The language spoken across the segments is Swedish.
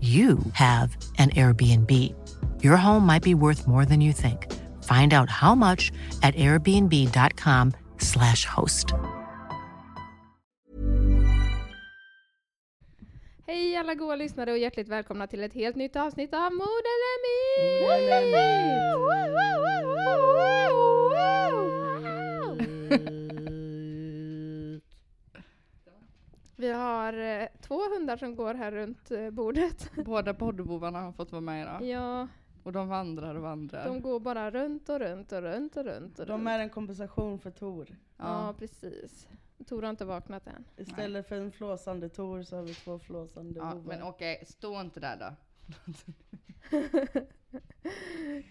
you have an Airbnb. Your home might be worth more than you think. Find out how much at airbnb.com/slash host. Hej alla goa lyssnare och hjärtligt välkomna till ett helt nytt avsnitt av Mod eller Myt! Vi har eh, två hundar som går här runt eh, bordet. Båda poddbovarna har fått vara med idag. Ja, Och de vandrar och vandrar. de går bara runt och runt och runt och runt. Och De runt. är en kompensation för Tor. Ja, ja. precis. Tor har inte vaknat än. Istället för en flåsande Tor så har vi två flåsande ja, bovar. men okej, stå inte där då.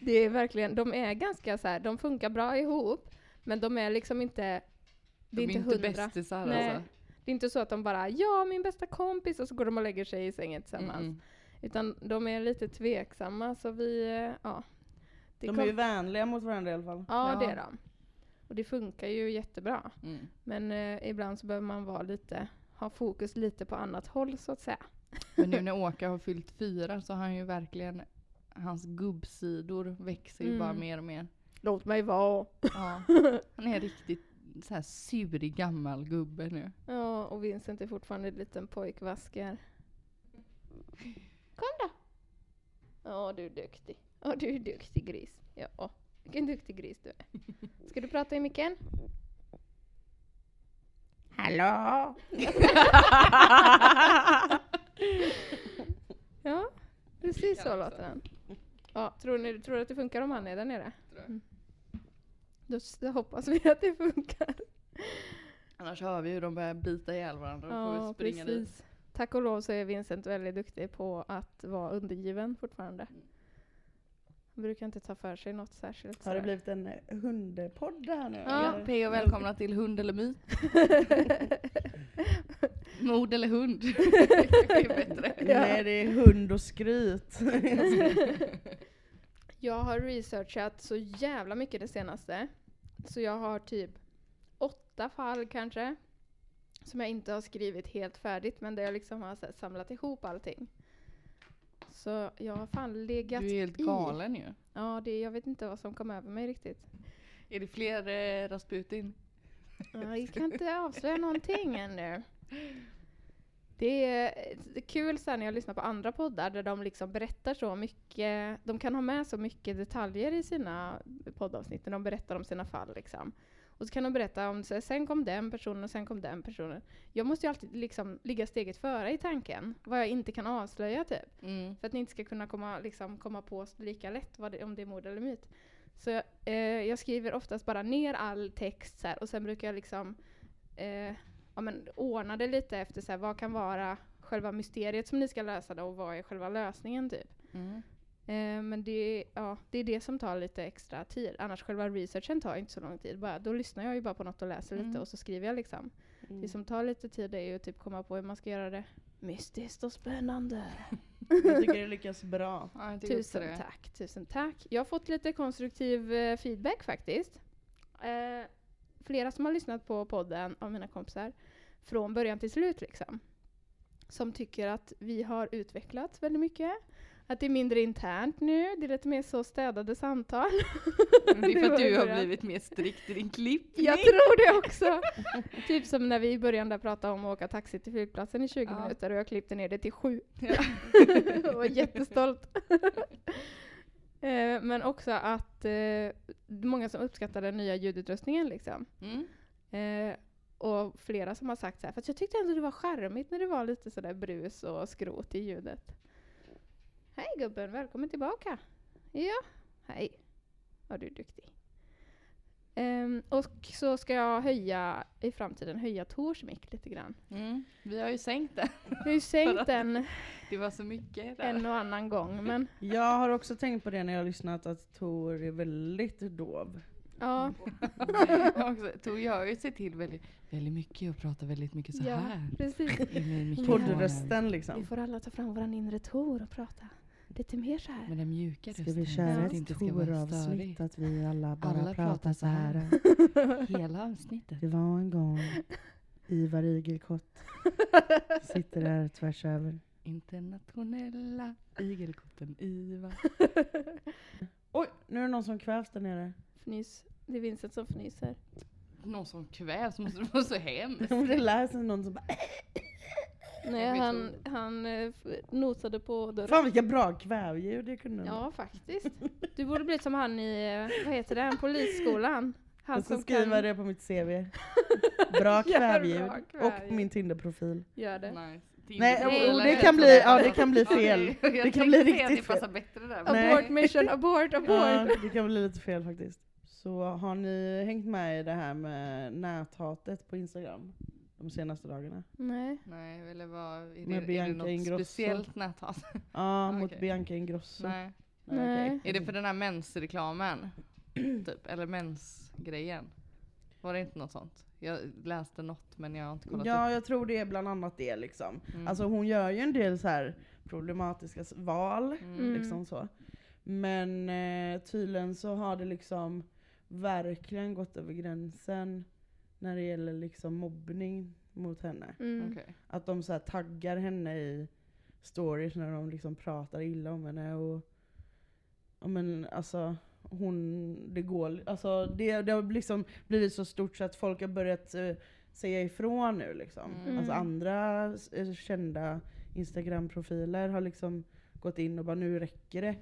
Det är verkligen, de är ganska så här, de funkar bra ihop, men de är liksom inte, det De är inte hundra. bästisar Nej. alltså. Det är inte så att de bara ja, min bästa kompis och så går de och lägger sig i sängen tillsammans. Mm-mm. Utan de är lite tveksamma så vi, ja. De kom- är ju vänliga mot varandra i alla fall. Ja, Ja. det är de. Och det funkar ju jättebra. Mm. Men eh, ibland så behöver man vara lite, ha fokus lite på annat håll så att säga. Men nu när Åka har fyllt fyra så har han ju verkligen, hans gubbsidor växer ju Mm. bara mer och mer. Låt mig vara. Ja. Han är riktigt så här surig gammal gubbe nu. Ja, och Vincent är fortfarande en liten pojkvasker. Kom då! Ja, du är duktig. Ja, du är duktig gris. Ja, vilken duktig gris du är. Ska du prata i micken? Hallå! ja, precis så låter den. Ja, tror, ni, tror du att det funkar om han är där nere? Tror jag. Mm. Då, då hoppas vi att det funkar. Annars hör vi hur de börjar bita ihjäl varandra. Då får vi springa dit. Tack och lov så är Vincent väldigt duktig på att vara undergiven fortfarande. Han brukar inte ta för sig något särskilt. Har det blivit en eh, hundpodd här nu? Ja. eller? P och välkomna till Hund eller myt. Mord eller hund. det är bättre. Nej, det är hund och skryt. Jag har researchat så jävla mycket det senaste. Så jag har typ åtta fall kanske. Som jag inte har skrivit helt färdigt men där jag liksom har här, samlat ihop allting. Så jag har fan legat Du är helt i. galen ju. Ja, det, jag vet inte vad som kom över mig riktigt. Är det fler eh, Rasputin? Ja, jag kan inte avslöja någonting ännu. Det är, kul sen när jag lyssnar på andra poddar där de liksom berättar så mycket. De kan ha med så mycket detaljer i sina poddavsnitt när de berättar om sina fall. Liksom. Och så kan de berätta om, sen kom den personen och sen kom den personen. Jag måste ju alltid liksom ligga steget före i tanken. Vad jag inte kan avslöja typ. Mm. För att ni inte ska kunna komma, liksom, komma på lika lätt vad det, om det är mord eller myt. Så jag, eh, jag skriver oftast bara ner all text så här, och sen brukar jag liksom eh, ja, men, ordna det lite efter så här, vad kan vara själva mysteriet som ni ska lösa då, och vad är själva lösningen typ. Mm. Eh, men det, ja, det är det som tar lite extra tid. Annars själva researchen tar inte så lång tid. Bara, då lyssnar jag ju bara på något och läser lite Mm. och så skriver jag liksom. Mm. Det som tar lite tid är ju att typ komma på hur man ska göra det mystiskt och spännande. Jag tycker det lyckas bra. Ja, Tusen det. tack, tusen tack. Jag har fått lite konstruktiv eh, feedback faktiskt. Eh, flera som har lyssnat på podden av mina kompisar från början till slut liksom. Som tycker att vi har utvecklats väldigt mycket. Att det är mindre internt nu, det är lite mer så städade samtal. Men Det är för att du har blivit mer strikt i din klippning. Jag tror det också. typ som när vi i början där pratade om att åka taxi till flygplatsen i 20 Ja. minuter och jag klippte ner det till 7. Ja. jag var jättestolt. Eh, men också att eh, många som uppskattar den nya ljudutrustningen liksom. Mm. Eh, och flera som har sagt så här, för att jag tyckte ändå det var charmigt när det var lite sådär brus och skrot i ljudet. Hej gubben, välkommen tillbaka. Ja, hej. Vad du är duktig. Ehm, och så ska jag höja, i framtiden, höja Tors mick lite grann. Mm. Vi har ju sänkt den. Jag har ju sänkt den Det var så mycket där. en och annan gång, men Jag har också tänkt på det när jag har lyssnat att Tor är väldigt dov. ja. Tor gör ju sig till väldigt, väldigt mycket och pratar väldigt mycket så Ja, här. precis. Poddrösten Vi liksom. får alla ta fram våran inre Tor och prata lite mer så här. Med den mjuka Ska rösten. vi så köra Ja. ett ska Tor-avsnitt att vi alla bara Alla pratar pratar så här? Hela avsnittet. Det var en gång Ivar Igelkott sitter där tvärs över. Internationella igelkotten Iva. Oj, nu är det någon som kvävs där nere. Fnys. Det är Vincent som fnyser. Någon som kvävs måste det vara så hemskt. Det lät som någon som bara Nej, han, han eh, nosade på dörren. Fan vilka bra kvävljud det kunde de. Ja, faktiskt. Du borde bli som han i, eh, vad heter det, polisskolan. Han Jag ska som skriva kan det på mitt CV. Bra Gör kvävljud. bra Och min Tinderprofil. göra det. Nice. Nej, och- och det kan bli- ja, det kan bli fel. Okej, jag Det kan bli riktigt det passar bättre där. Nej. Abort mission, abort, abort. Ja, det kan bli lite fel faktiskt. Så har ni hängt med i det här med näthatet på Instagram de senaste dagarna? Nej. Nej, eller vad, är det, Med är det Bianca något Ingrosso. speciellt näthat? Ja, mot Okej. Bianca Ingrosso. Nej. Nej. okej. Är det för den här mensreklamen? typ, eller mensgrejen? Var det inte något sånt? Jag läste något men jag har inte kollat Ja, jag tror det är bland annat det liksom. upp. Mm. Alltså hon gör ju en del så här problematiska val, Mm. liksom så. Men eh, tydligen så har det liksom verkligen gått över gränsen när det gäller liksom mobbning mot henne. Mm. Okej. Att de så här taggar henne i stories när de liksom pratar illa om henne och ja men alltså hon, det går, alltså det, det har liksom blivit så stort så att folk har börjat eh, säga ifrån nu liksom. Mm. Alltså andra eh, kända instagram-profiler har liksom gått in och bara nu räcker det.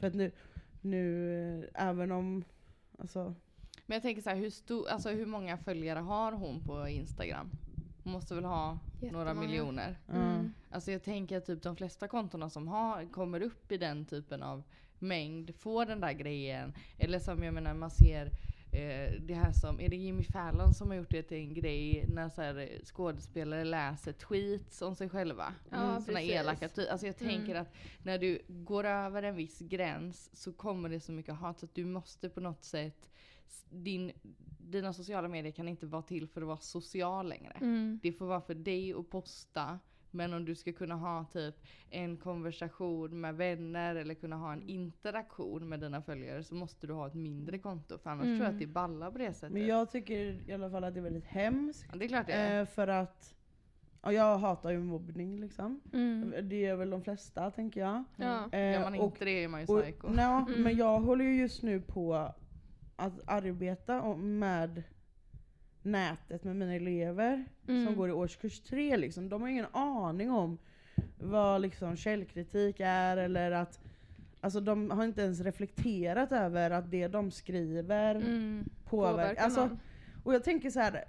För att nu, nu eh, även om, alltså Men jag tänker så här, hur, stor, alltså, hur många följare har hon på Instagram? Hon måste väl ha några Jättemånga. miljoner? ja. Mm. Alltså jag tänker att typ de flesta kontona som har, kommer upp i den typen av mängd får den där grejen. Eller som jag menar man ser eh, det här som, är det Jimmy Fallon som har gjort det till en grej när så här, eh, skådespelare läser tweets om sig själva? Ja, Såna elaka tweets. Alltså jag tänker Mm. att när du går över en viss gräns så kommer det så mycket hat så att du måste på något sätt, din, dina sociala medier kan inte vara till för att vara social längre. Mm. Det får vara för dig att posta. Men om du ska kunna ha typ en konversation med vänner eller kunna ha en interaktion med dina följare så måste du ha ett mindre konto. För annars Mm. tror jag att det ballar på det sättet. Men jag tycker i alla fall att det är väldigt hemskt. ja, det är klart det är. Eh, för att, ja, jag hatar ju mobbning liksom. Mm. Det gör väl de flesta tänker jag. Ja. Eh, Gör man och- inte det är man ju Och, psycho. no, Mm. Men jag håller ju just nu på att arbeta med nätet med mina elever som Mm. går i årskurs tre. Liksom. De har ingen aning om vad liksom källkritik är eller att Alltså de har inte ens reflekterat över att det de skriver Mm. påverkar. Påverkar Alltså, och jag tänker så här.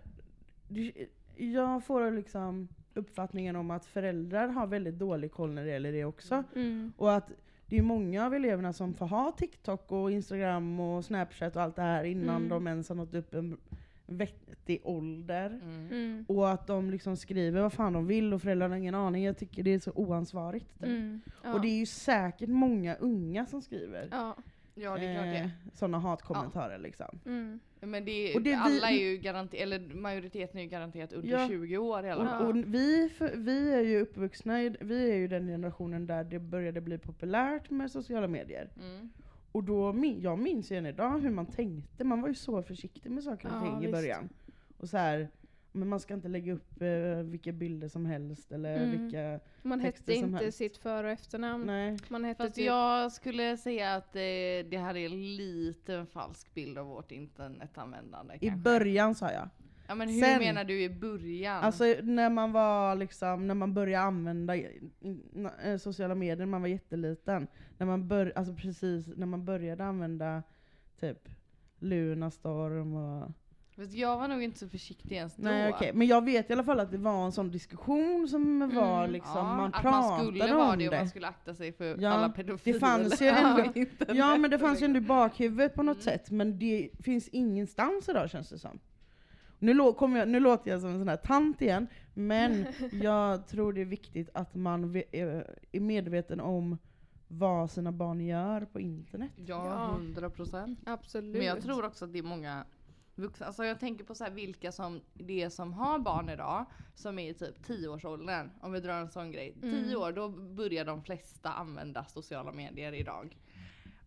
Jag får liksom uppfattningen om att föräldrar har väldigt dålig koll när det gäller det också. Mm. Och att det är många av eleverna som får ha TikTok och Instagram och Snapchat och allt det här innan Mm. de ens har nått upp en vettig ålder. Mm. Mm. Och att de liksom skriver vad fan de vill och föräldrarna har ingen aning. Jag tycker det är så oansvarigt. Mm. Ja. Och det är ju säkert många unga som skriver Ja. Ja det är klart det är. sådana hatkommentarer liksom. Men det Och det vi- alla är ju garanterat, eller majoriteten är ju garanterat under Ja. 20 år i alla Och, fall. Ja. och vi, för, vi är ju uppvuxna, i- vi är ju den generationen där det började bli populärt med sociala medier. Mm. Och då, min- jag minns ju än idag hur man tänkte, man var ju så försiktig med saker och Ja, ting i visst. början. Och så här, men man ska inte lägga upp eh, vilka bilder som helst eller Mm. vilka, Man Texter hette som inte helst. sitt för och efternamn. nej. Man hette Fast typ... jag skulle säga att eh, det här är lite en falsk bild av vårt internetanvändande I kanske. början sa jag. Ja men hur Sen- menar du i början? Alltså när man var liksom, när man började använda i- i- eh, sociala medier när man var jätteliten. När man, bör, alltså precis när man började använda typ Lunarstorm och... Jag var nog inte så försiktig ens då. Nej okej, men jag vet i alla fall att det var en sån diskussion som var Mm. liksom, Ja, man att pratade man skulle vara om det och det. man skulle akta sig för Ja, alla pedofiler. det fanns ju ändå-. Ja men det fanns ju ändå i bakhuvudet på något Mm. sätt, men det finns ingenstans idag känns det som. Nu, lå- jag, nu låter jag som en sån här tant igen, men jag tror det är viktigt att man är medveten om vad sina barn gör på internet. Ja, Ja. hundra procent. Absolut. Men jag tror också att det är många vuxna, alltså jag tänker på så här vilka som det är som har barn idag, som är i typ 10-årsåldern, om vi drar en sån grej. 10 Mm. år, då börjar de flesta använda sociala medier idag.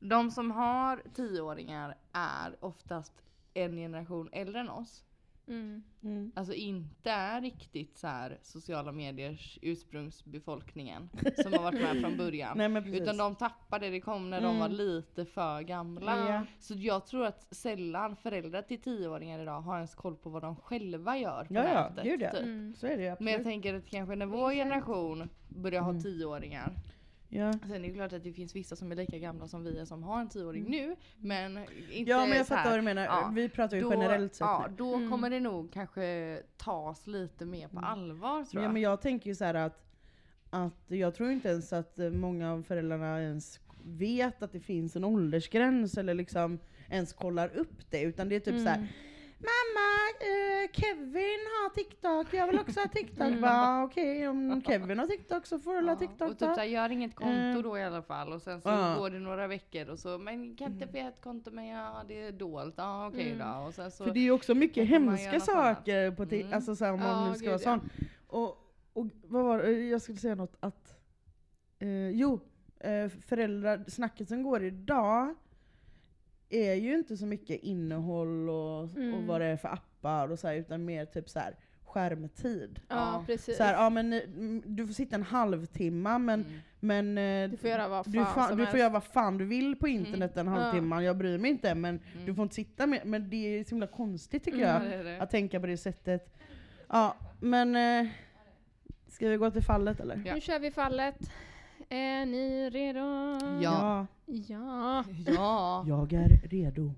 De som har 10-åringar är oftast en generation äldre än oss. Mm. Mm. Alltså inte är riktigt så här sociala mediers ursprungsbefolkningen som har varit med från början. Nej. Utan de tappade, det kom när de Mm. var lite för gamla. Ja. Så jag tror att sällan föräldrar till tioåringar idag har ens koll på vad de själva gör på Ja, nätet. ja. typ. Mm. Så är det Men jag tänker att kanske när vår generation börjar ha Mm. tioåringar. Ja. Sen är det klart att det finns vissa som är lika gamla som vi är som har en tioåring nu. Men inte ja men jag fattar vad du menar, ja. vi pratar ju då, generellt sett ja, då Mm. kommer det nog kanske tas lite mer på Mm. allvar tror Ja jag. men jag tänker ju så här att, att jag tror inte ens att många av föräldrarna ens vet att det finns en åldersgräns eller liksom ens kollar upp det. Utan det är typ Mm. så här. Mamma, eh, Kevin har TikTok, jag vill också ha TikTok. Mm. Bara, Okej, om Kevin har TikTok så får du ha Ja, TikTok och typ såhär, gör inget konto Eh. då i alla fall och sen så Ja. går det några veckor och så, men kan inte få ett konto men ja det är dolt, ja okej Mm. då. Och sen så, För det är ju också mycket hemska saker på ti- Mm. alltså så här, om man nu ska vara sån. Och, och vad var det? jag skulle säga något att, eh, jo, eh, föräldrar, snacket som går idag är ju inte så mycket innehåll och, och Mm. vad det är för appar och så här, utan mer typ så här skärmtid. Ja, Ja. precis. Så här, ja, men, mm, du får sitta en halvtimme men, mm. men eh, Du får göra vad fan du, fa- du får göra vad fan du vill på internet en Ja. halvtimme, jag bryr mig inte men Mm. du får inte sitta med, men det är så himla konstigt tycker Mm. jag. Ja, det det. Att tänka på det sättet. Ja, men eh, ska vi gå till fallet eller? Ja. Nu kör vi fallet. Är ni redo? Ja. Ja. Ja. Jag är redo.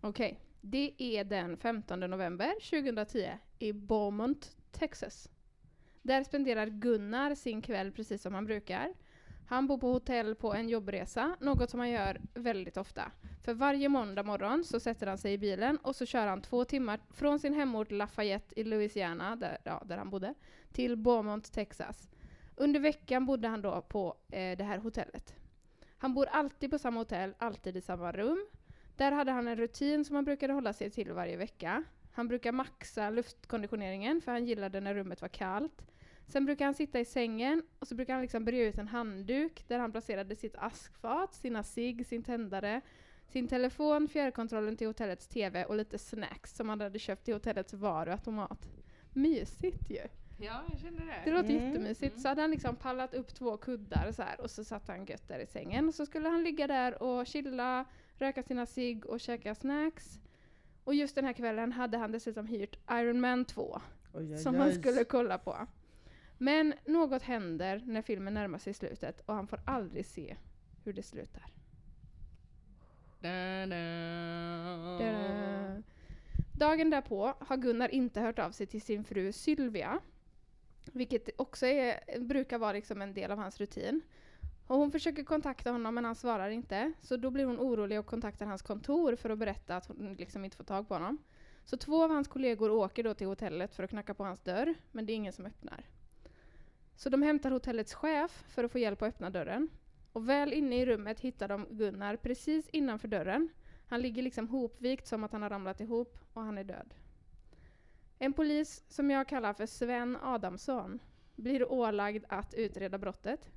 Okej. Det är den 15 november 2010 i Beaumont, Texas. Där spenderar Gunnar sin kväll precis som han brukar. Han bor på hotell på en jobbresa, något som han gör väldigt ofta. För varje måndag morgon så sätter han sig i bilen och så kör han två timmar från sin hemort Lafayette i Louisiana, där, ja, där han bodde, till Beaumont, Texas. Under veckan bodde han då på eh, det här hotellet. Han bor alltid på samma hotell, alltid i samma rum. Där hade han en rutin som han brukade hålla sig till varje vecka. Han brukar maxa luftkonditioneringen för han gillade när rummet var kallt. Sen brukar han sitta i sängen och så brukar han liksom bre ut en handduk där han placerade sitt askfat, sina cigg, sin tändare, sin telefon, fjärrkontrollen till hotellets TV och lite snacks som han hade köpt i hotellets varuautomat. Mysigt ju! ja, jag känner det. Det låter Mm. jättemysigt. Så hade han liksom pallat upp två kuddar så här och så satt han gött där i sängen. Och så skulle han ligga där och chilla, röka sina cigg och käka snacks. Och just den här kvällen hade han dessutom hyrt Iron Man 2 Oj, som oj. han skulle kolla på. Men något händer när filmen närmar sig slutet och han får aldrig se hur det slutar. Da, da. Da-da. Dagen därpå har Gunnar inte hört av sig till sin fru Sylvia. Vilket också är, brukar vara liksom en del av hans rutin. Och hon försöker kontakta honom men han svarar inte. Så då blir hon orolig och kontaktar hans kontor för att berätta att hon liksom inte får tag på honom. Så två av hans kollegor åker då till hotellet för att knacka på hans dörr, men det är ingen som öppnar. Så de hämtar hotellets chef för att få hjälp att öppna dörren. Och väl inne i rummet hittar de Gunnar precis innanför dörren. Han ligger liksom hopvikt som att han har ramlat ihop och han är död. En polis som jag kallar för Sven Adamsson blir ålagd att utreda brottet.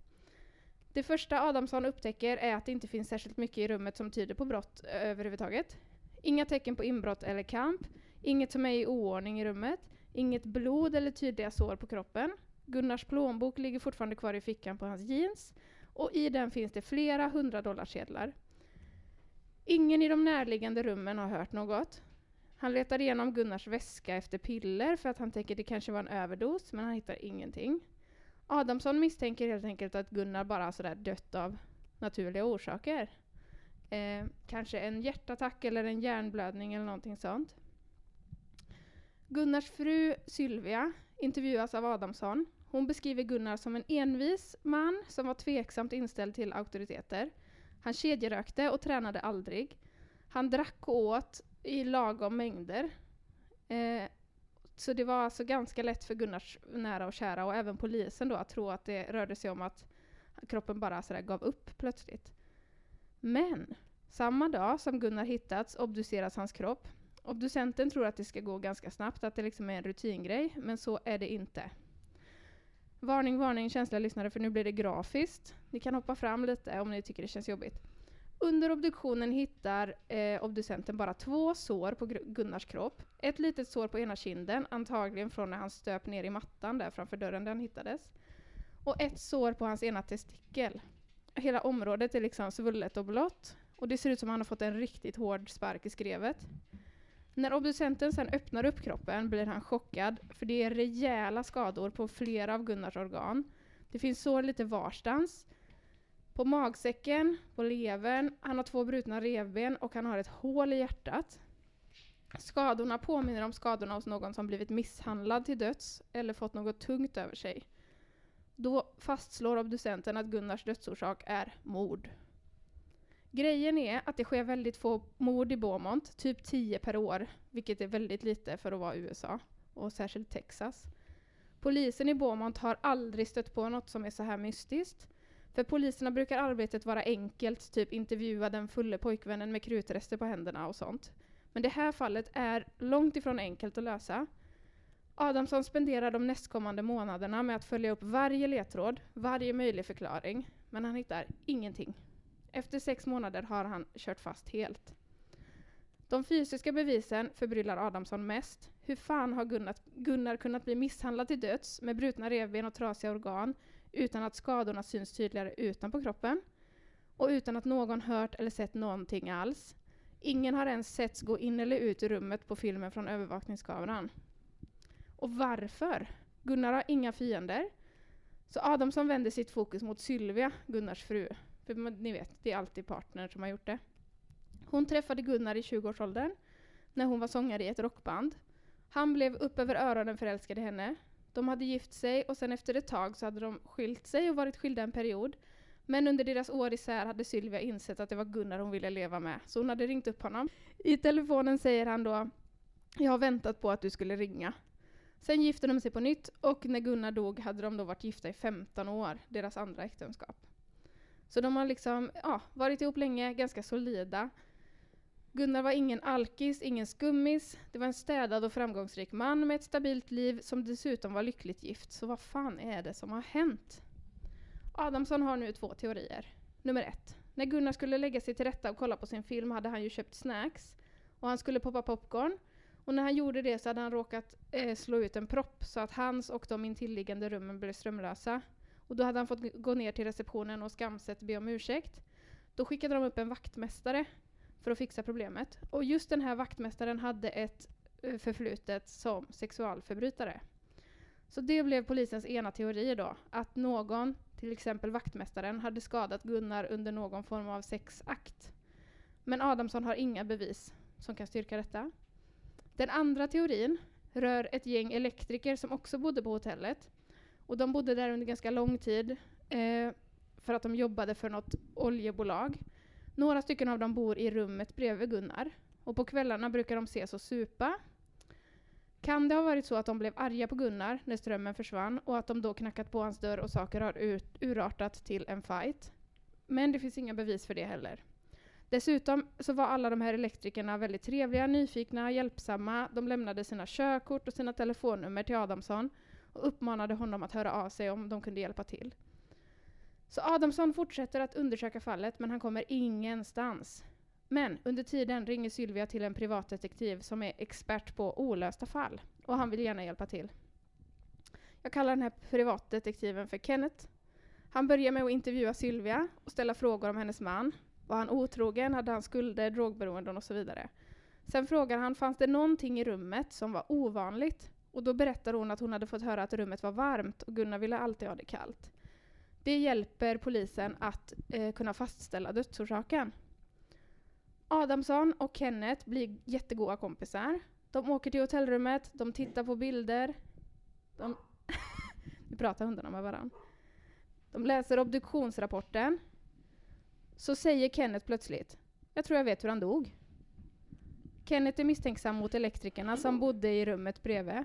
Det första Adamsson upptäcker är att det inte finns särskilt mycket i rummet som tyder på brott överhuvudtaget. Inga tecken på inbrott eller kamp, inget som är i oordning i rummet, inget blod eller tydliga sår på kroppen. Gunnars plånbok ligger fortfarande kvar i fickan på hans jeans och i den finns det flera hundra dollarsedlar. Ingen i de närliggande rummen har hört något. Han letar igenom Gunnars väska efter piller för att han tänker det kanske var en överdos, men han hittar ingenting. Adamsson misstänker helt enkelt att Gunnar bara sådär dött av naturliga orsaker. Eh, kanske en hjärtattack eller en hjärnblödning eller någonting sånt. Gunnars fru Sylvia intervjuas av Adamsson. Hon beskriver Gunnar som en envis man som var tveksamt inställd till auktoriteter. Han kedjerökte och tränade aldrig. Han drack och åt i lagom mängder. Eh, så det var alltså ganska lätt för Gunnars nära och kära och även polisen då att tro att det rörde sig om att kroppen bara sådär gav upp plötsligt. Men samma dag som Gunnar hittats obduceras hans kropp. Obducenten tror att det ska gå ganska snabbt, att det liksom är en rutingrej, men så är det inte. Varning, varning känsliga lyssnare, för nu blir det grafiskt. Ni kan hoppa fram lite om ni tycker det känns jobbigt. Under obduktionen hittar eh, obducenten bara två sår på Gunnars kropp. Ett litet sår på ena kinden, antagligen från när han stöp ner i mattan där framför dörren där han hittades. Och ett sår på hans ena testikel. Hela området är liksom svullet och blått. Och det ser ut som att han har fått en riktigt hård spark i skrevet. När obducenten sen öppnar upp kroppen blir han chockad, för det är rejäla skador på flera av Gunnars organ. Det finns sår lite varstans, på magsäcken, på levern, han har två brutna revben och han har ett hål i hjärtat. Skadorna påminner om skadorna hos någon som blivit misshandlad till döds eller fått något tungt över sig. Då fastslår obducenten att Gunnars dödsorsak är mord. Grejen är att det sker väldigt få mord i Beaumont, typ 10 per år, vilket är väldigt lite för att vara USA, och särskilt Texas. Polisen i Beaumont har aldrig stött på något som är så här mystiskt. För poliserna brukar arbetet vara enkelt, typ intervjua den fulle pojkvännen med krutrester på händerna och sånt. Men det här fallet är långt ifrån enkelt att lösa. Adamsson spenderar de nästkommande månaderna med att följa upp varje ledtråd, varje möjlig förklaring, men han hittar ingenting. Efter sex månader har han kört fast helt. De fysiska bevisen förbryllar Adamsson mest. Hur fan har Gunnar, Gunnar kunnat bli misshandlad till döds med brutna revben och trasiga organ utan att skadorna syns tydligare utanpå kroppen och utan att någon hört eller sett någonting alls. Ingen har ens setts gå in eller ut ur rummet på filmen från övervakningskameran. Och varför? Gunnar har inga fiender. Så Adamsson vänder sitt fokus mot Sylvia, Gunnars fru. För ni vet, det är alltid partner som har gjort det. Hon träffade Gunnar i 20-årsåldern, när hon var sångare i ett rockband. Han blev upp över öronen förälskad i henne. De hade gift sig och sen efter ett tag så hade de skilt sig och varit skilda en period. Men under deras år isär hade Sylvia insett att det var Gunnar hon ville leva med, så hon hade ringt upp honom. I telefonen säger han då ”Jag har väntat på att du skulle ringa”. Sen gifte de sig på nytt och när Gunnar dog hade de då varit gifta i 15 år, deras andra äktenskap. Så de har liksom ja, varit ihop länge, ganska solida. Gunnar var ingen alkis, ingen skummis. Det var en städad och framgångsrik man med ett stabilt liv som dessutom var lyckligt gift. Så vad fan är det som har hänt? Adamsson har nu två teorier. Nummer ett. När Gunnar skulle lägga sig till rätta och kolla på sin film hade han ju köpt snacks. Och han skulle poppa popcorn. Och när han gjorde det så hade han råkat eh, slå ut en propp så att hans och de intilliggande rummen blev strömlösa. Och då hade han fått gå ner till receptionen och skamset be om ursäkt. Då skickade de upp en vaktmästare för att fixa problemet. Och just den här vaktmästaren hade ett eh, förflutet som sexualförbrytare. Så det blev polisens ena teori då, att någon, till exempel vaktmästaren, hade skadat Gunnar under någon form av sexakt. Men Adamsson har inga bevis som kan styrka detta. Den andra teorin rör ett gäng elektriker som också bodde på hotellet. Och de bodde där under ganska lång tid eh, för att de jobbade för något oljebolag. Några stycken av dem bor i rummet bredvid Gunnar. Och på kvällarna brukar de ses och supa. Kan det ha varit så att de blev arga på Gunnar när strömmen försvann och att de då knackat på hans dörr och saker har ut, urartat till en fight? Men det finns inga bevis för det heller. Dessutom så var alla de här elektrikerna väldigt trevliga, nyfikna, hjälpsamma. De lämnade sina körkort och sina telefonnummer till Adamsson och uppmanade honom att höra av sig om de kunde hjälpa till. Så Adamsson fortsätter att undersöka fallet men han kommer ingenstans. Men under tiden ringer Sylvia till en privatdetektiv som är expert på olösta fall och han vill gärna hjälpa till. Jag kallar den här privatdetektiven för Kenneth. Han börjar med att intervjua Sylvia och ställa frågor om hennes man. Var han otrogen? Hade han skulder, drogberoenden och så vidare? Sen frågar han, fanns det någonting i rummet som var ovanligt? Och då berättar hon att hon hade fått höra att rummet var varmt och Gunnar ville alltid ha det kallt. Det hjälper polisen att eh, kunna fastställa dödsorsaken. Adamsson och Kenneth blir jättegoda kompisar. De åker till hotellrummet, de tittar på bilder. De nu pratar hundarna med varandra. De läser obduktionsrapporten. Så säger Kenneth plötsligt, jag tror jag vet hur han dog. Kenneth är misstänksam mot elektrikerna som bodde i rummet bredvid.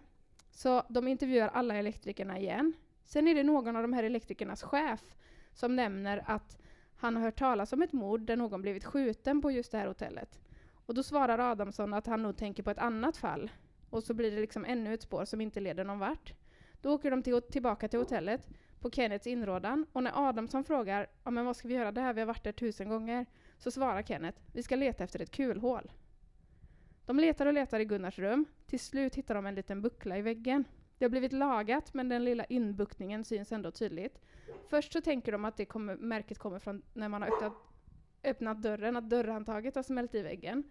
Så de intervjuar alla elektrikerna igen. Sen är det någon av de här elektrikernas chef som nämner att han har hört talas om ett mord där någon blivit skjuten på just det här hotellet. Och då svarar Adamsson att han nog tänker på ett annat fall. Och så blir det liksom ännu ett spår som inte leder någon vart. Då åker de till, tillbaka till hotellet på Kennets inrådan och när Adamsson frågar ja, men vad ska vi göra det här, vi har varit där tusen gånger, så svarar Kenneth vi ska leta efter ett kulhål. De letar och letar i Gunnars rum. Till slut hittar de en liten buckla i väggen. Det har blivit lagat, men den lilla inbuktningen syns ändå tydligt. Först så tänker de att det kommer, märket kommer från när man har öppnat, öppnat dörren, att dörrhandtaget har smält i väggen.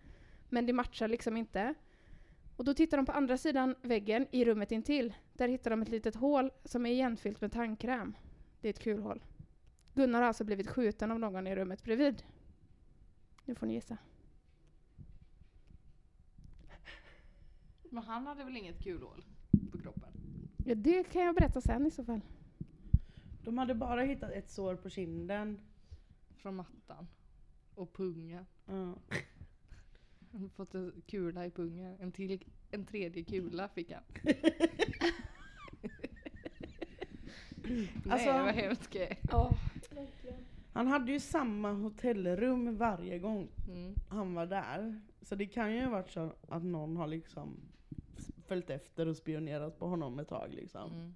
Men det matchar liksom inte. Och då tittar de på andra sidan väggen i rummet intill. Där hittar de ett litet hål som är igenfyllt med tandkräm. Det är ett kulhål. Gunnar har alltså blivit skjuten av någon i rummet bredvid. Nu får ni gissa. Men han hade väl inget kulhål på kroppen? Ja, det kan jag berätta sen i så fall. De hade bara hittat ett sår på kinden. Från mattan. Och pungen. Ja. Han fått en kula i pungen. En, till, en tredje kula fick han. Alltså- Nej vad hemskt. Ja. Han hade ju samma hotellrum varje gång Mm. han var där. Så det kan ju ha varit så att någon har liksom följt efter och spionerat på honom ett tag liksom. Mm.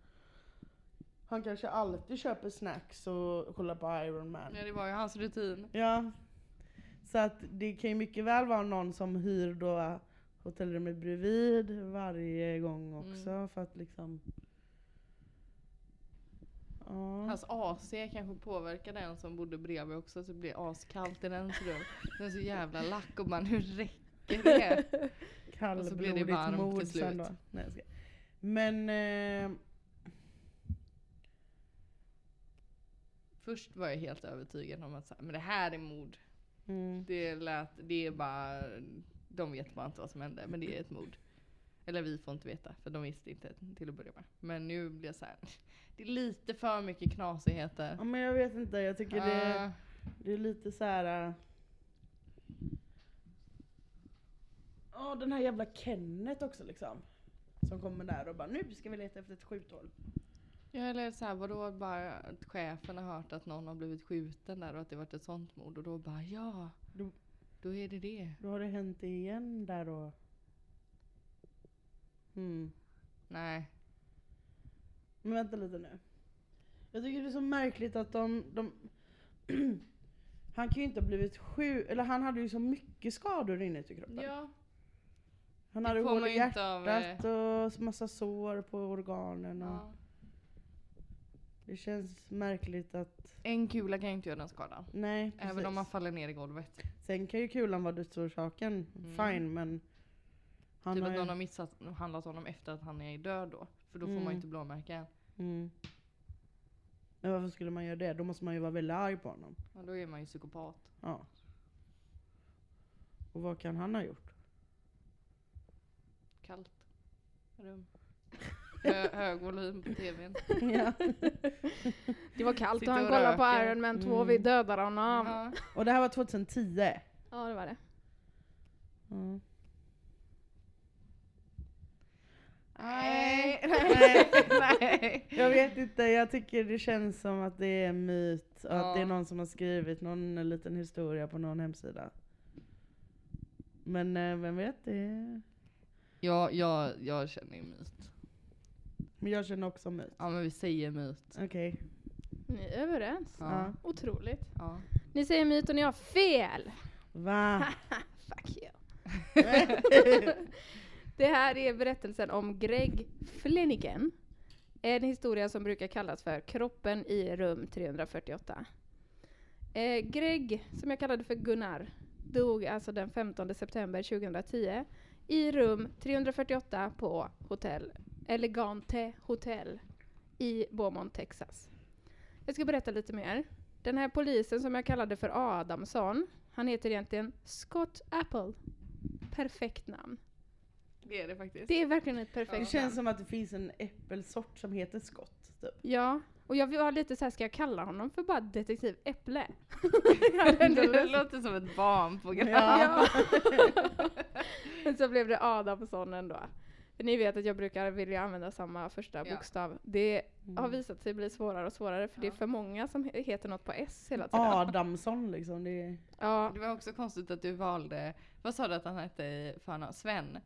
Han kanske alltid köper snacks och kollar på Iron Man. Ja det var ju hans rutin. Ja. Så att det kan ju mycket väl vara någon som hyr då hotellrummet bredvid varje gång också Mm. för att liksom... Ja. Hans AC kanske påverkade den som bodde bredvid också så det blir askallt i dens rum. Den är så jävla lack och man hur räcker det? och så blir det Kallblodigt varmt mord till då. slut. Nej, jag ska. Men... Eh, Först var jag helt övertygad om att så här, men det här är mord. mm. Det lät, det är bara, de vet bara inte vad som hände men det är ett mord. Eller vi får inte veta för de visste inte till att börja med. Men nu blir jag så här. det är lite för mycket knasigheter. Ja men jag vet inte, jag tycker det, Ah, det är lite så här. Ja den här jävla Kenneth också liksom. Som kommer där och bara nu ska vi leta efter ett skjuthål. Ja eller så här, vadå bara att chefen har hört att någon har blivit skjuten där och att det varit ett sånt mord och då bara ja. Då- Då är det det. Då har det hänt igen där då. Mm. Nej. Men vänta lite nu. Jag tycker det är så märkligt att de... de han kan ju inte ha blivit sjuk, eller han hade ju så mycket skador inuti kroppen. Ja. Han hade hål i inte av, eh, hjärtat och massa sår på organen. Och ja. Det känns märkligt att... En kula kan ju inte göra den skadan. Nej, Även precis. om man faller ner i golvet. Sen kan ju kulan vara dödsorsaken, Mm. fine men... Han typ att ju... någon har misshandlat honom efter att han är död då. För då får man Mm. ju inte blåmärken. Mm. Men varför skulle man göra det? Då måste man ju vara väldigt arg på honom. Ja, då är man ju psykopat. Ja. Och vad kan han ha gjort? Kallt. Rum. Hö hög volym på tvn. ja. Det var kallt Sitter och han och kollade på röker. Iron Man 2, Mm. vi dödade honom. Ja, Ja. Och det här var 2010. det var det. Ja. Nej, Nej. nej. Jag vet inte, jag tycker det känns som att det är en myt. Och att Ja. det är någon som har skrivit någon liten historia på någon hemsida. Men eh, vem vet? Det... Ja, jag, jag känner ju myt. Men jag känner också myt. Ja men vi säger myt. Okej. Ni är överens. Ja. Otroligt. Ja. Ni säger myt och ni har fel. Va? Fuck you. Det här är berättelsen om Greg Flanagan. En historia som brukar kallas för kroppen i rum 348. Eh, Greg, som jag kallade för Gunnar, dog alltså den 15 september 2010 i rum 348 på hotell Elegante Hotel i Beaumont, Texas. Jag ska berätta lite mer. Den här polisen som jag kallade för Adamsson, han heter egentligen Scott Apple. Perfekt namn. Det är det faktiskt. Det är verkligen ett Det perfekt känns namn. som att det finns en äppelsort som heter skott. Typ. Ja, och jag var lite så här, ska jag kalla honom för bara detektiv Äpple? Det låter som ett barnprogram. Ja. Men så blev det Adamsson ändå. För ni vet att jag brukar vilja använda samma första Ja. bokstav. Det Mm. har visat sig bli svårare och svårare för det är Ja. för många som he- heter något på S hela tiden. Adamsson liksom. Det är... Ja, Det var också konstigt att du valde, vad sa du att han hette i förnamn? Sven?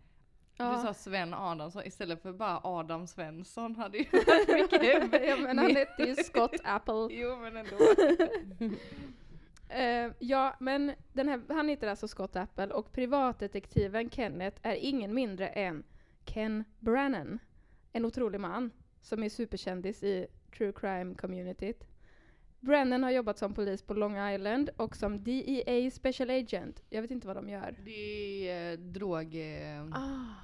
Ja. Du sa Sven Adamsson istället för bara Adam Svensson hade ju varit mycket ja men han hette ju Scott Apple. Jo men ändå. Eh, ja, men här, han heter alltså Scott Apple och privatdetektiven Kenneth är ingen mindre än Ken Brannan. En otrolig man som är superkändis i true crime Brannan har jobbat som polis på Long Island och som DEA Special Agent. Jag vet inte vad de gör. Det är eh, drog... Eh, Ah,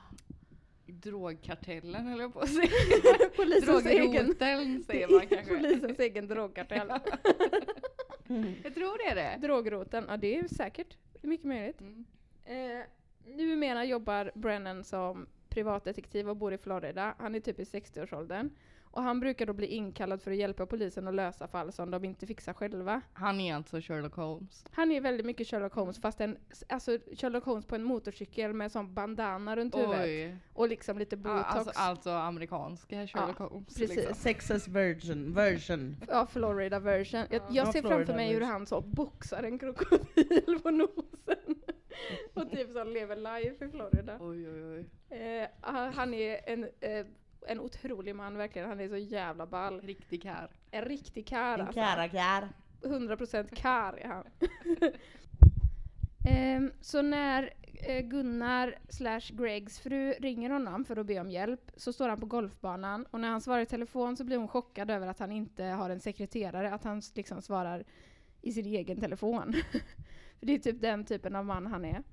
drogkartellen eller på att säga. polisens, egen, säger man kanske. polisens egen drogkartell. Jag tror det är det. Drogroten, ja det är säkert. Det är mycket möjligt. Mm. Eh, numera jobbar Brennan som privatdetektiv och bor i Florida. Han är typ i 60-årsåldern. Och han brukar då bli inkallad för att hjälpa polisen att lösa fall som de inte fixar själva. Han är alltså Sherlock Holmes. Han är väldigt mycket Sherlock Holmes fast en, alltså Sherlock Holmes på en motorcykel med sån bandana runt huvudet. Oj. Och liksom lite Ja, botox. alltså, alltså amerikanska Sherlock Holmes. precis. Liksom. Texas version. version. Ja, Florida version. Jag, Ja. jag Ja, ser Florida framför mig hur version. han så boxar en krokodil på nosen. och typ så lever live i Florida. Oj oj oj. Eh, han han är en, eh, en otrolig man verkligen. Han är så jävla ball. Riktig kär. En riktig karl En alltså. karakär. 100% kar är han. Ehm, så när eh, Gunnar slash Gregs fru ringer honom för att be om hjälp så står han på golfbanan och när han svarar i telefon så blir hon chockad över att han inte har en sekreterare, att han liksom svarar i sin egen telefon. för det är typ den typen av man han är.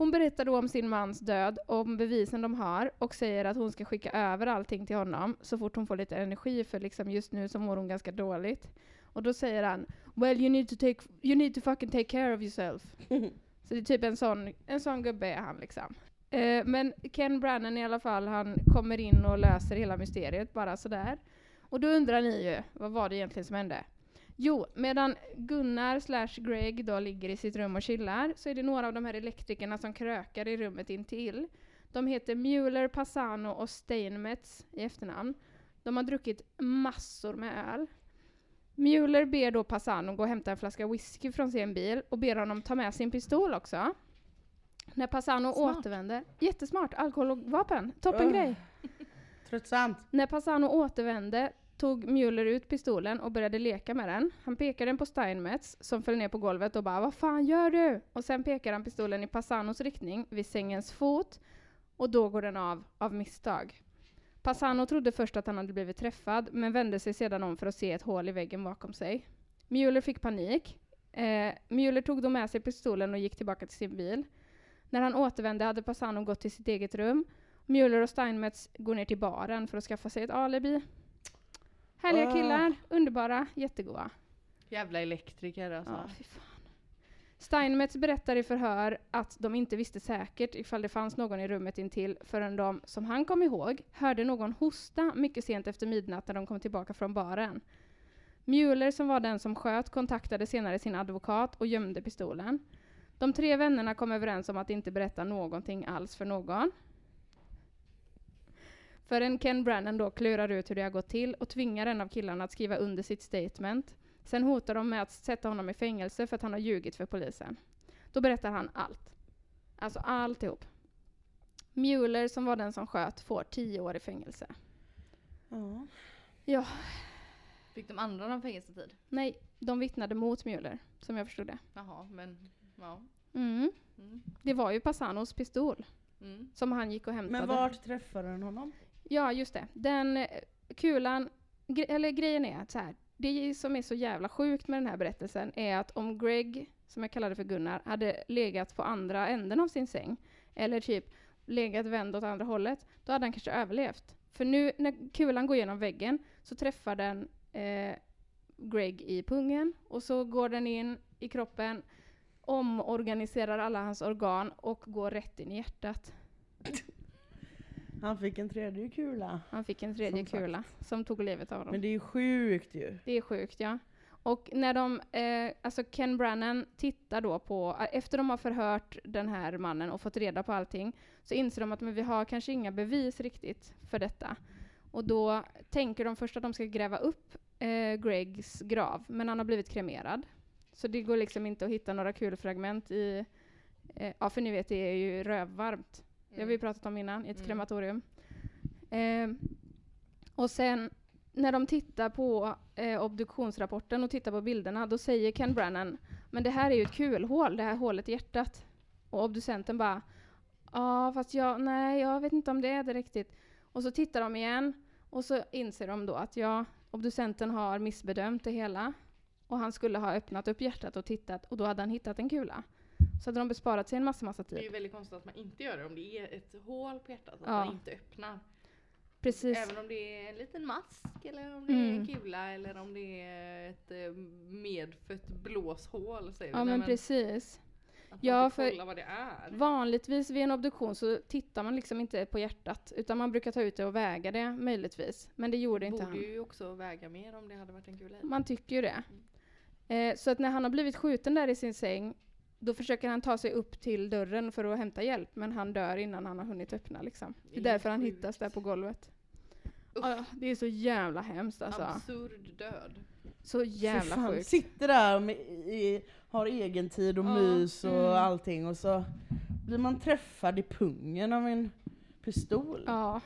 Hon berättar då om sin mans död, om bevisen de har och säger att hon ska skicka över allting till honom så fort hon får lite energi för liksom just nu så mår hon ganska dåligt. Och då säger han Well you need to take, you need to fucking take care of yourself. Så det är typ en sån, en sån gubbe är han liksom. Eh, men Ken Brannan i alla fall, han kommer in och löser hela mysteriet bara sådär. Och då undrar ni ju, vad var det egentligen som hände? Jo, medan Gunnar slash Greg då ligger i sitt rum och chillar så är det några av de här elektrikerna som krökar i rummet intill. De heter Mueller, Passano och Steinmetz i efternamn. De har druckit massor med öl. Mueller ber då Passano gå och hämta en flaska whisky från sin bil och ber honom ta med sin pistol också. När Passano Smart. återvände, jättesmart, alkohol och vapen, toppen Ugh. grej. Tröttsamt. När Passano återvände tog Mueller ut pistolen och började leka med den. Han pekade den på Steinmetz som föll ner på golvet och bara ”Vad fan gör du?” Och sen pekar han pistolen i Passanos riktning vid sängens fot och då går den av av misstag. Passano trodde först att han hade blivit träffad men vände sig sedan om för att se ett hål i väggen bakom sig. Mueller fick panik. Eh, Mueller tog då med sig pistolen och gick tillbaka till sin bil. När han återvände hade Passano gått till sitt eget rum Mueller och Steinmetz går ner till baren för att skaffa sig ett alibi. Härliga Ah. killar, underbara, jättegoda. Jävla elektriker alltså. Ja, fy fan. Steinmetz berättar i förhör att de inte visste säkert ifall det fanns någon i rummet intill förrän de, som han kom ihåg, hörde någon hosta mycket sent efter midnatt när de kom tillbaka från baren. Mueller, som var den som sköt, kontaktade senare sin advokat och gömde pistolen. De tre vännerna kom överens om att inte berätta någonting alls för någon. Förrän Ken Brannan då klurar ut hur det har gått till och tvingar en av killarna att skriva under sitt statement. Sen hotar de med att sätta honom i fängelse för att han har ljugit för polisen. Då berättar han allt. Alltså alltihop. Mueller, som var den som sköt, får tio år i fängelse. Ja. Ja. Fick de andra någon fängelsetid? Nej, de vittnade mot Mueller, som jag förstod det. Jaha, men ja. Mm. Mm. Det var ju Passanos pistol Mm. som han gick och hämtade. Men vart träffade den honom? Ja, just det. Den eh, kulan, gre- eller grejen är att så här, det som är så jävla sjukt med den här berättelsen är att om Greg, som jag kallade för Gunnar, hade legat på andra änden av sin säng, eller typ legat vänd åt andra hållet, då hade han kanske överlevt. För nu när kulan går genom väggen så träffar den eh, Greg i pungen och så går den in i kroppen, omorganiserar alla hans organ och går rätt in i hjärtat. Han fick en tredje kula. Han fick en tredje Som sagt. kula som tog livet av honom. Men det är ju sjukt ju. Det är sjukt ja. Och när de, eh, alltså Ken Brannan tittar då på, eh, efter de har förhört den här mannen och fått reda på allting, så inser de att men vi har kanske inga bevis riktigt för detta. Och då tänker de först att de ska gräva upp eh, Gregs grav, men han har blivit kremerad. Så det går liksom inte att hitta några kulfragment i, eh, ja för ni vet det är ju rövvarmt. Det har vi pratat om innan, i ett Mm. krematorium. Eh, och sen när de tittar på eh, obduktionsrapporten och tittar på bilderna, då säger Ken Brannan, men det här är ju ett kulhål, det här hålet i hjärtat. Och obducenten bara, ja fast jag, nej jag vet inte om det är det riktigt. Och så tittar de igen, och så inser de då att ja, obducenten har missbedömt det hela. Och han skulle ha öppnat upp hjärtat och tittat, och då hade han hittat en kula. Så hade de besparat sig en massa, massa Det är ju tid. väldigt konstigt att man inte gör det om det är ett hål på hjärtat, att Ja. man inte öppnar. Precis. Även om det är en liten mask eller om det är en Mm. kula eller om det är ett eh, medfött blåshål säger vi. Ja Nej, men precis. Att Ja, för- inte vad det är. Vanligtvis vid en obduktion så tittar man liksom inte på hjärtat, utan man brukar ta ut det och väga det möjligtvis. Men det gjorde inte Borde han. ju också väga mer om det hade varit en kula i. Man tycker ju det. Eh, så att när han har blivit skjuten där i sin säng, då försöker han ta sig upp till dörren för att hämta hjälp, men han dör innan han har hunnit öppna liksom. Det är Det är därför han hittas där på golvet. Ja, det är så jävla hemskt alltså. Absurd död. Så jävla fan, sjukt. Sitter där med, i, har egen tid och Ja, mys och mm. allting och så blir man träffad i pungen av en pistol. Ja,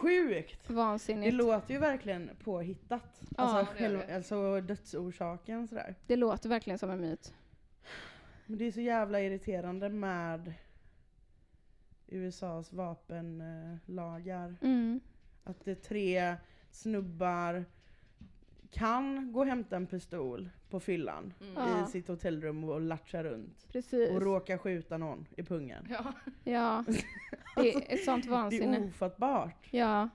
Sjukt! Det vansinnigt. låter ju verkligen påhittat. Ja, alltså, det gör själva, det. alltså dödsorsaken sådär. Det låter verkligen som en myt. Men det är så jävla irriterande med USAs vapenlagar. Mm. Att det är tre snubbar kan gå och hämta en pistol på fyllan Mm. Ja. i sitt hotellrum och latcha runt. Precis. Och råka skjuta någon i pungen. Ja. Ja, det är ett sånt Det vansinne. är ofattbart. Ja.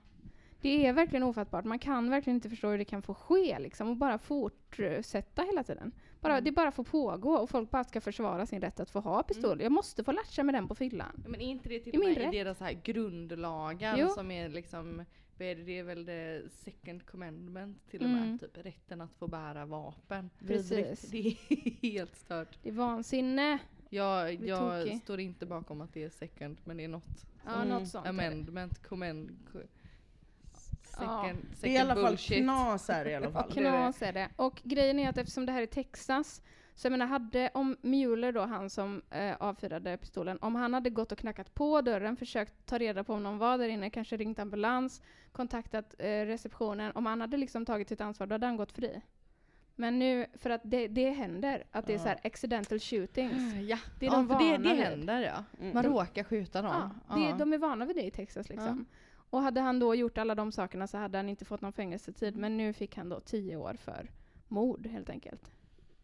Det är verkligen ofattbart. Man kan verkligen inte förstå hur det kan få ske liksom, och bara fortsätta hela tiden. Bara, Mm. Det bara får pågå och folk bara ska försvara sin rätt att få ha pistol. Mm. Jag måste få latcha med den på fyllan. Ja, Men är inte det till Det är och med i deras här grundlagar Jo. som är liksom, det, är väl det second commandment till och Mm. med, typ rätten att få bära vapen. Precis. Det är helt stört. Det är vansinne. Jag, jag står inte bakom att det är second, men det är något. Ja, Mm. något sånt. Amendment, commend, co- Ja. Second, second Det är i alla fall bullshit. knas här i alla fall. det är det. Knas är det. Och grejen är att eftersom det här är Texas, så jag menar hade, om Mueller då, han som eh, avfyrade pistolen, om han hade gått och knackat på dörren, försökt ta reda på om någon var där inne, kanske ringt ambulans, kontaktat eh, receptionen, om han hade liksom tagit sitt ansvar, då hade han gått fri. Men nu, för att det, det händer, att det är Ja. så här accidental shootings. Ja, Det är ja de det, vana det vid. händer ja. Mm. Man De- råkar skjuta någon. Ja, det, de är vana vid det i Texas liksom. Och hade han då gjort alla de sakerna så hade han inte fått någon fängelsetid, men nu fick han då tio år för mord helt enkelt.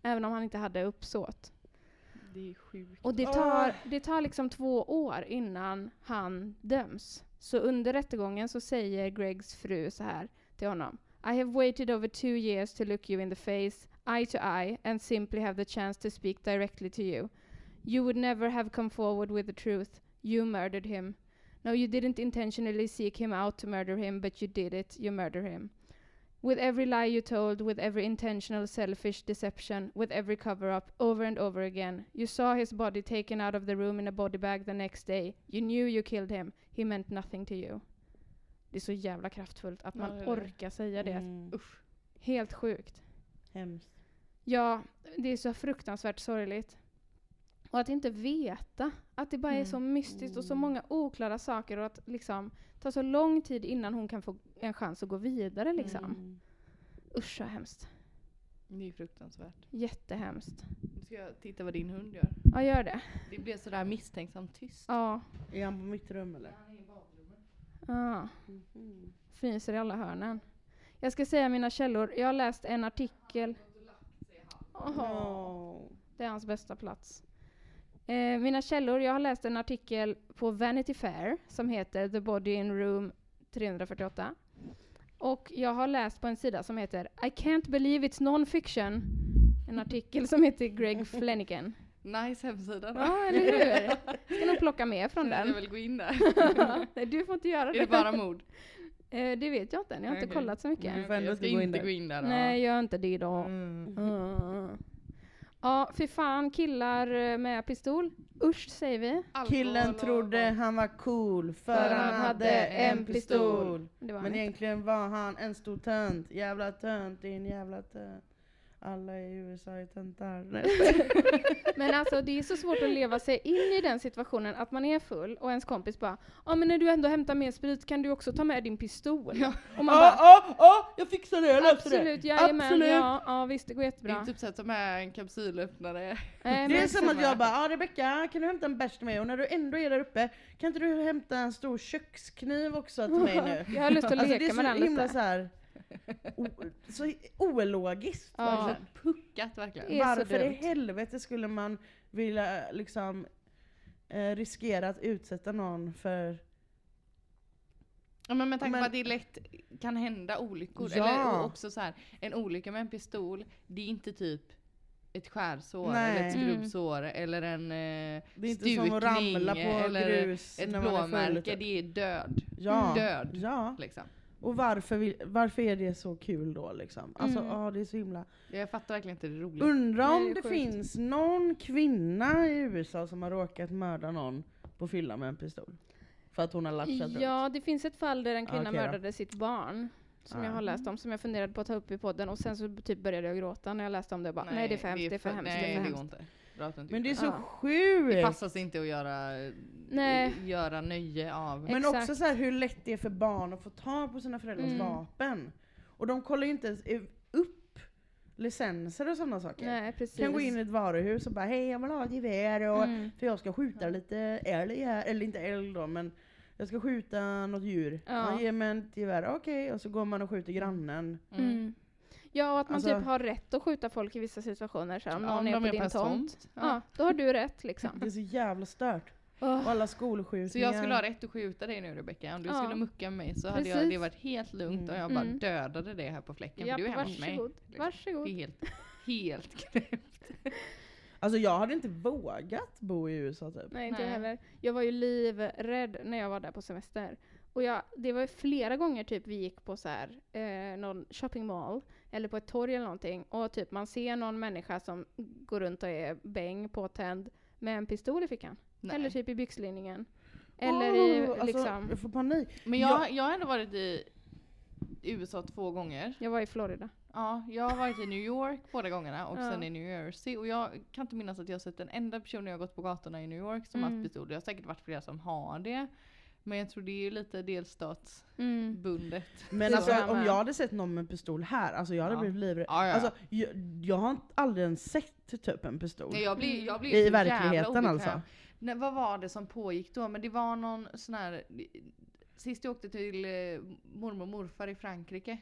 Även om han inte hade uppsåt. Det är sjukt. Och det tar, det tar liksom två år innan han döms. Så under rättegången så säger Gregs fru så här till honom. I have waited over two years to look you in the face, eye to eye, and simply have the chance to speak directly to you. You would never have come forward with the truth. You murdered him. No, you didn't intentionally seek him out to murder him, but you did it. You murder him. With every lie you told, with every intentional selfish deception, with every cover up, over and over again. You saw his body taken out of the room in a body bag the next day. You knew you killed him. He meant nothing to you. Det är så jävla kraftfullt att Ja, man orkar säga det. Mm. Usch. Helt sjukt. Hemskt. Ja, det är så fruktansvärt sorgligt. Och att inte veta. Att det bara är Mm. så mystiskt och så Mm. många oklara saker och att liksom ta så lång tid innan hon kan få en chans att gå vidare liksom. Mm. Usch så hemskt. Det är fruktansvärt. Jättehemskt. Nu ska jag titta vad din hund gör. Ja, gör det. Det blev sådär misstänksamt tyst. Ja. Är han på mitt rum eller? ja. Mhm. Fryser i alla hörnen. Jag ska säga mina källor. Jag har läst en artikel. Åh, Åh. det är hans bästa plats. Eh, mina källor. Jag har läst en artikel på Vanity Fair som heter The Body in Room 348. Och jag har läst på en sida som heter I can't believe it's non-fiction. En artikel som heter Greg Flanagan. Nice hemsida. Ja, eller hur? Ska nog plocka med från Jag den. vill gå in där. Nej, du får inte göra är det. det bara mord? Eh, det vet jag inte än. Jag har inte Okej. kollat så mycket. Du får ändå jag ska inte gå inte in gå där. in där. Nej, gör inte det då. Mm. Mm. Ja, för fan killar eh, med pistol. Usch säger vi. Alkohol Killen trodde han var cool för han hade en pistol. Han Men inte. egentligen var han en stor tönt. Jävla tönt, din jävla tönt. Alla i USA är töntar. Men alltså det är så svårt att leva sig in i den situationen att man är full och ens kompis bara Ja men när du ändå hämtar mer sprit kan du också ta med din pistol. Ja. Och man Ja, bara ja, ja, jag fixar det, jag löser det. Absolut, jajamän, Absolut. ja, ja visst det går Det jättebra. är typ så att ta med en kapsylöppnare. Nej, Det är som att jag bara, ja Rebecka, kan du hämta en bärs till mig? Och när du ändå är där uppe, kan inte du hämta en stor kökskniv också till mig nu? Jag har lust att Alltså det leka är med så den himla lite. så här, o, så ologiskt. Ja. verkligen. Puckat verkligen. Varför i helvete skulle man vilja liksom eh, riskera att utsätta någon för... Ja, men med tanke Men- på att det lätt kan hända olyckor. Ja. Eller också så här, en olycka med en pistol, det är inte typ ett skärsår Nej. eller ett Mm. skrubbsår eller en eh, Det är inte som att stukning ramla på eller grus ett blåmärke. typ. Det är död. Ja. Död. Ja. Liksom. Och varför, vill, varför är det så kul då liksom? Alltså Mm. ja, det är så himla... Jag fattar verkligen inte det roliga. Undrar Nej, om det det finns någon kvinna i USA som har råkat mörda någon på fylla med en pistol. För att hon har runt. Ja, det finns ett fall där en kvinna då. mördade sitt barn. Som Ja. jag har läst om, som jag funderade på att ta upp i podden och sen så typ började jag gråta när jag läste om det och bara nej, det är för hemskt, det är för hemskt, Nej, det är för hemskt. Dra inte Men det är så Ja. sjukt! Det passar sig inte att göra, Nej. göra nöje av. Men Exakt. också så här hur lätt det är för barn att få tag på sina föräldrars Mm. vapen. Och de kollar ju inte ens upp licenser och sådana saker. Nej, precis. kan gå in i ett varuhus och bara hej jag vill ha ett gevär och Mm. för jag ska skjuta lite älg här, eller inte älg då men jag ska skjuta något djur. Ja. Ja. Ge mig ett gevär, okej och så går man och skjuter grannen. Mm. Mm. Ja, och att man Alltså- typ har rätt att skjuta folk i vissa situationer. Så om Ja, någon om är på är din tomt. tomt. Ja. då har du rätt liksom. Det är så jävla stört. Åh. Och alla skolskjutningar. Så jag skulle ha rätt att skjuta dig nu Rebecka. Om du Ja. skulle mucka mig så hade jag, det varit helt lugnt och jag bara Mm. dödade det här på fläcken. Japp, för du är hemma hos mig. varsågod. liksom. Varsågod. Helt, helt knäppt. Alltså jag hade inte vågat bo i USA typ. Nej, inte jag Nej. heller. Jag var ju livrädd när jag var där på semester. Och jag, det var ju flera gånger typ vi gick på så här, eh, någon shopping mall eller på ett torg eller någonting och typ man ser någon människa som går runt och är bäng påtänd med en pistol i fickan. Nej. Eller typ i byxlinningen. Eller i Åh, alltså, liksom, Jag får panik. Men jag, jag har ändå varit i USA två gånger. jag var i Florida. Ja, jag har varit i New York båda gångerna och Ja. sen i New Jersey. Och jag kan inte minnas att jag har sett en enda person jag har gått på gatorna i New York som har Mm. haft pistol. Det har säkert varit flera som har det. Men jag tror det är ju lite delstatsbundet. Mm. Men alltså om jag hade sett någon med pistol här, alltså jag hade Ja. blivit livrädd. Ja, ja. Alltså, jag, jag har aldrig ens sett typ en pistol. Nej, jag blir, jag blir I verkligheten alltså. Nej, vad var det som pågick då? Men det var någon sån här... Sist jag åkte till eh, mormor och morfar i Frankrike.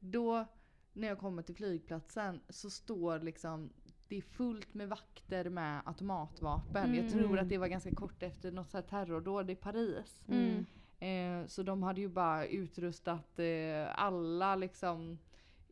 Då, när jag kommer till flygplatsen, så står liksom... Det är fullt med vakter med automatvapen. Mm. Jag tror att det var ganska kort efter något så här terrordåd i Paris. Mm. Eh, så de hade ju bara utrustat eh, alla liksom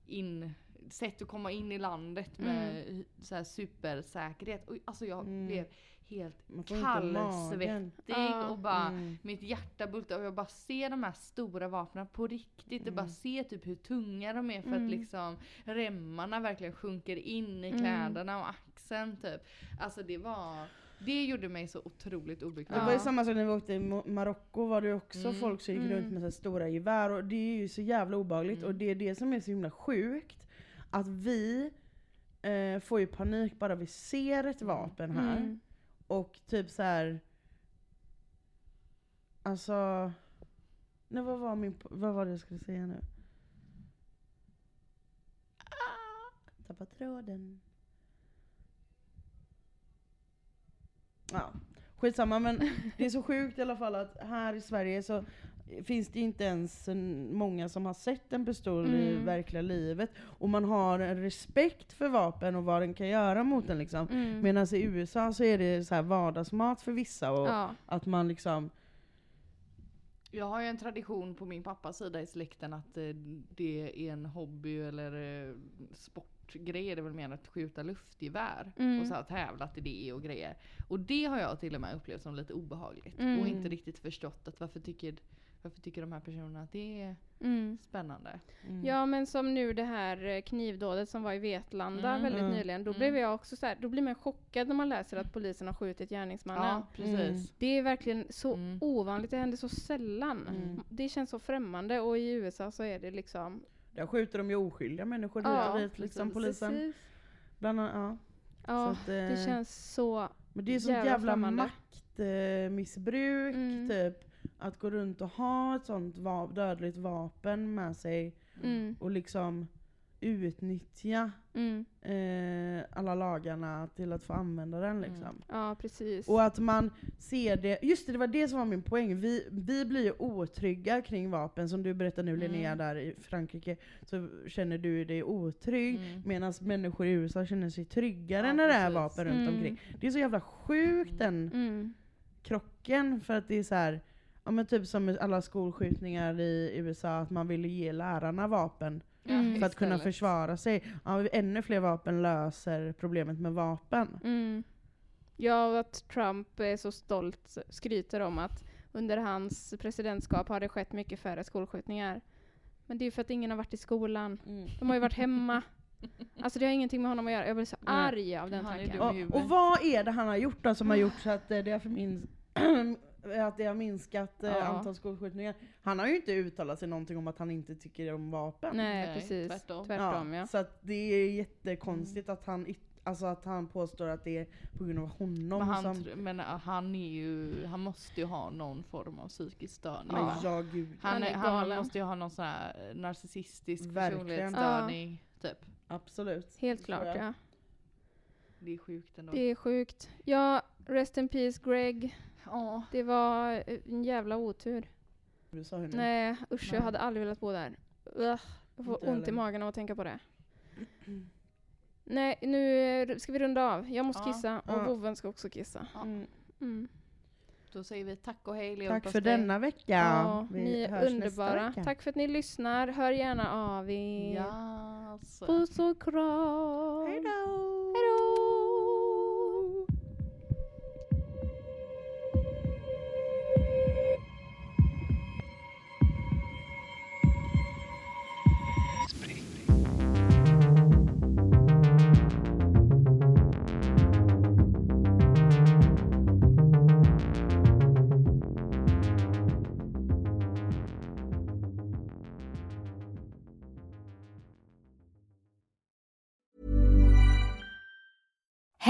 in, sätt att komma in i landet med Mm. så här supersäkerhet. Och, alltså jag Mm. blev helt kallsvettig Ja. och bara Mm. mitt hjärta bultar och jag bara ser de här stora vapnen på riktigt och bara Mm. ser typ hur tunga de är för Mm. att liksom remmarna verkligen sjunker in i Mm. kläderna och axeln typ. Alltså det var, det gjorde mig så otroligt obekväm. Det var ju samma sak när vi åkte i Marocko var det också Mm. folk som gick Mm. runt med så här stora gevär och det är ju så jävla obehagligt Mm. och det är det som är så himla sjukt. Att vi eh, får ju panik bara vi ser ett Mm. vapen här. Och typ så här. Alltså... Nej, vad, var min, vad var det jag skulle säga nu? Ah, tappat tråden. Ja, skitsamma men det är så sjukt i alla fall att här i Sverige så finns det inte ens en, många som har sett en pistol i Mm. verkliga livet. Och man har en respekt för vapen och vad den kan göra mot en liksom. Mm. Medan i USA så är det så här vardagsmat för vissa och ja. att man liksom Jag har ju en tradition på min pappas sida i släkten att eh, det är en hobby eller eh, sportgrej, är det väl mer att skjuta luftgevär Mm. och så här tävlat i det och grejer. Och det har jag till och med upplevt som lite obehagligt Mm. och inte riktigt förstått att varför tycker, varför tycker de här personerna att det är Mm. spännande? mm. Ja men som nu det här eh, knivdådet som var i Vetlanda Mm. väldigt Mm. nyligen. Då Mm. blev jag också så här, då blir man chockad när man läser att polisen har skjutit gärningsmannen. Ja, precis. Det är verkligen så Mm. ovanligt, det händer så sällan. Mm. Det känns så främmande och i USA så är det liksom... Där skjuter de ju oskyldiga människor Ja, dit och dit liksom polisen. Precis. Bland annat, ja. Ja, Så att, det eh, känns så... Men det är sånt jävla jävla, maktmissbruk Mm. typ. Att gå runt och ha ett sånt va- dödligt vapen med sig Mm, och liksom utnyttja mm, eh, alla lagarna till att få använda den liksom. ja, precis. Och att man ser det, just det, det var det som var min poäng. Vi, vi blir ju otrygga kring vapen, som du berättar nu Linnea Mm. där i Frankrike, så känner du dig otrygg. Mm. Medan människor i USA känner sig tryggare Ja, när det är precis. vapen runt Mm. omkring. Det är så jävla sjukt den Mm, krocken, för att det är så här, ja men typ som alla skolskjutningar i USA, att man ville ge lärarna vapen Mm. för att kunna försvara sig. Ja, ännu fler vapen löser problemet med vapen. mm. Ja, och att Trump är så stolt, skryter om att under hans presidentskap har det skett mycket färre skolskjutningar. Men det är ju för att ingen har varit i skolan. De har ju varit hemma. Alltså det har ingenting med honom att göra. Jag blir så arg av den Han tanken. Och, och vad är det han har gjort då som har gjort så att det har förmin- att det har minskat eh, Ja. antal skolskjutningar? Han har ju inte uttalat sig någonting om att han inte tycker om vapen. Nej, Nej, precis. tvärtom. Tvärtom, ja. Så att det är jättekonstigt att, han, alltså att han påstår att det är på grund av honom Men, han, som... men äh, han är ju, han måste ju ha någon form av psykisk störning. Men va? ja, gud. Han, Han är han måste ju ha någon sån här narcissistisk Verkligen. personlighetsstörning. Typ. Absolut. Helt klart, ja. Det är sjukt ändå. Det är sjukt. Ja, rest in peace Greg. Ja. Det var eh, en jävla otur. Du sa hur? Nej, usch, jag Nej. hade aldrig velat bo där. Ugh, jag får Inte ont i heller. magen av att tänka på det. Nej, nu eh, ska vi runda av. Jag måste Ja. kissa och Ja. vovven ska också kissa. Ja. Mm. Mm. Då säger vi tack och hej Tack leverpastej. för denna vecka. Ja, Vi ni är nästa underbara. vecka. Tack för att ni lyssnar. Hör gärna av er. Ja, så. Puss och kram. Hej då! Hej då!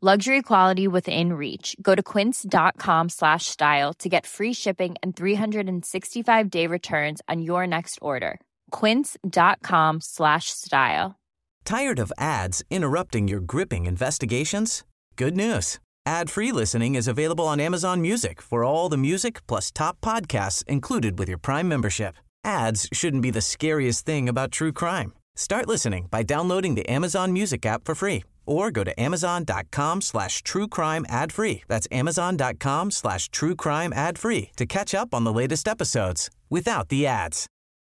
Luxury quality within reach. Go to quince.com slash style to get free shipping and 365 day returns on your next order. Quince.com slash style. Tired of ads interrupting your gripping investigations? Good news. Ad-free listening is available on Amazon Music for all the music plus top podcasts included with your Prime membership. Ads shouldn't be the scariest thing about true crime. Start listening by downloading the Amazon Music app for free or go to amazon.com slash true crime ad free. That's amazon.com slash true crime ad free to catch up on the latest episodes without the ads.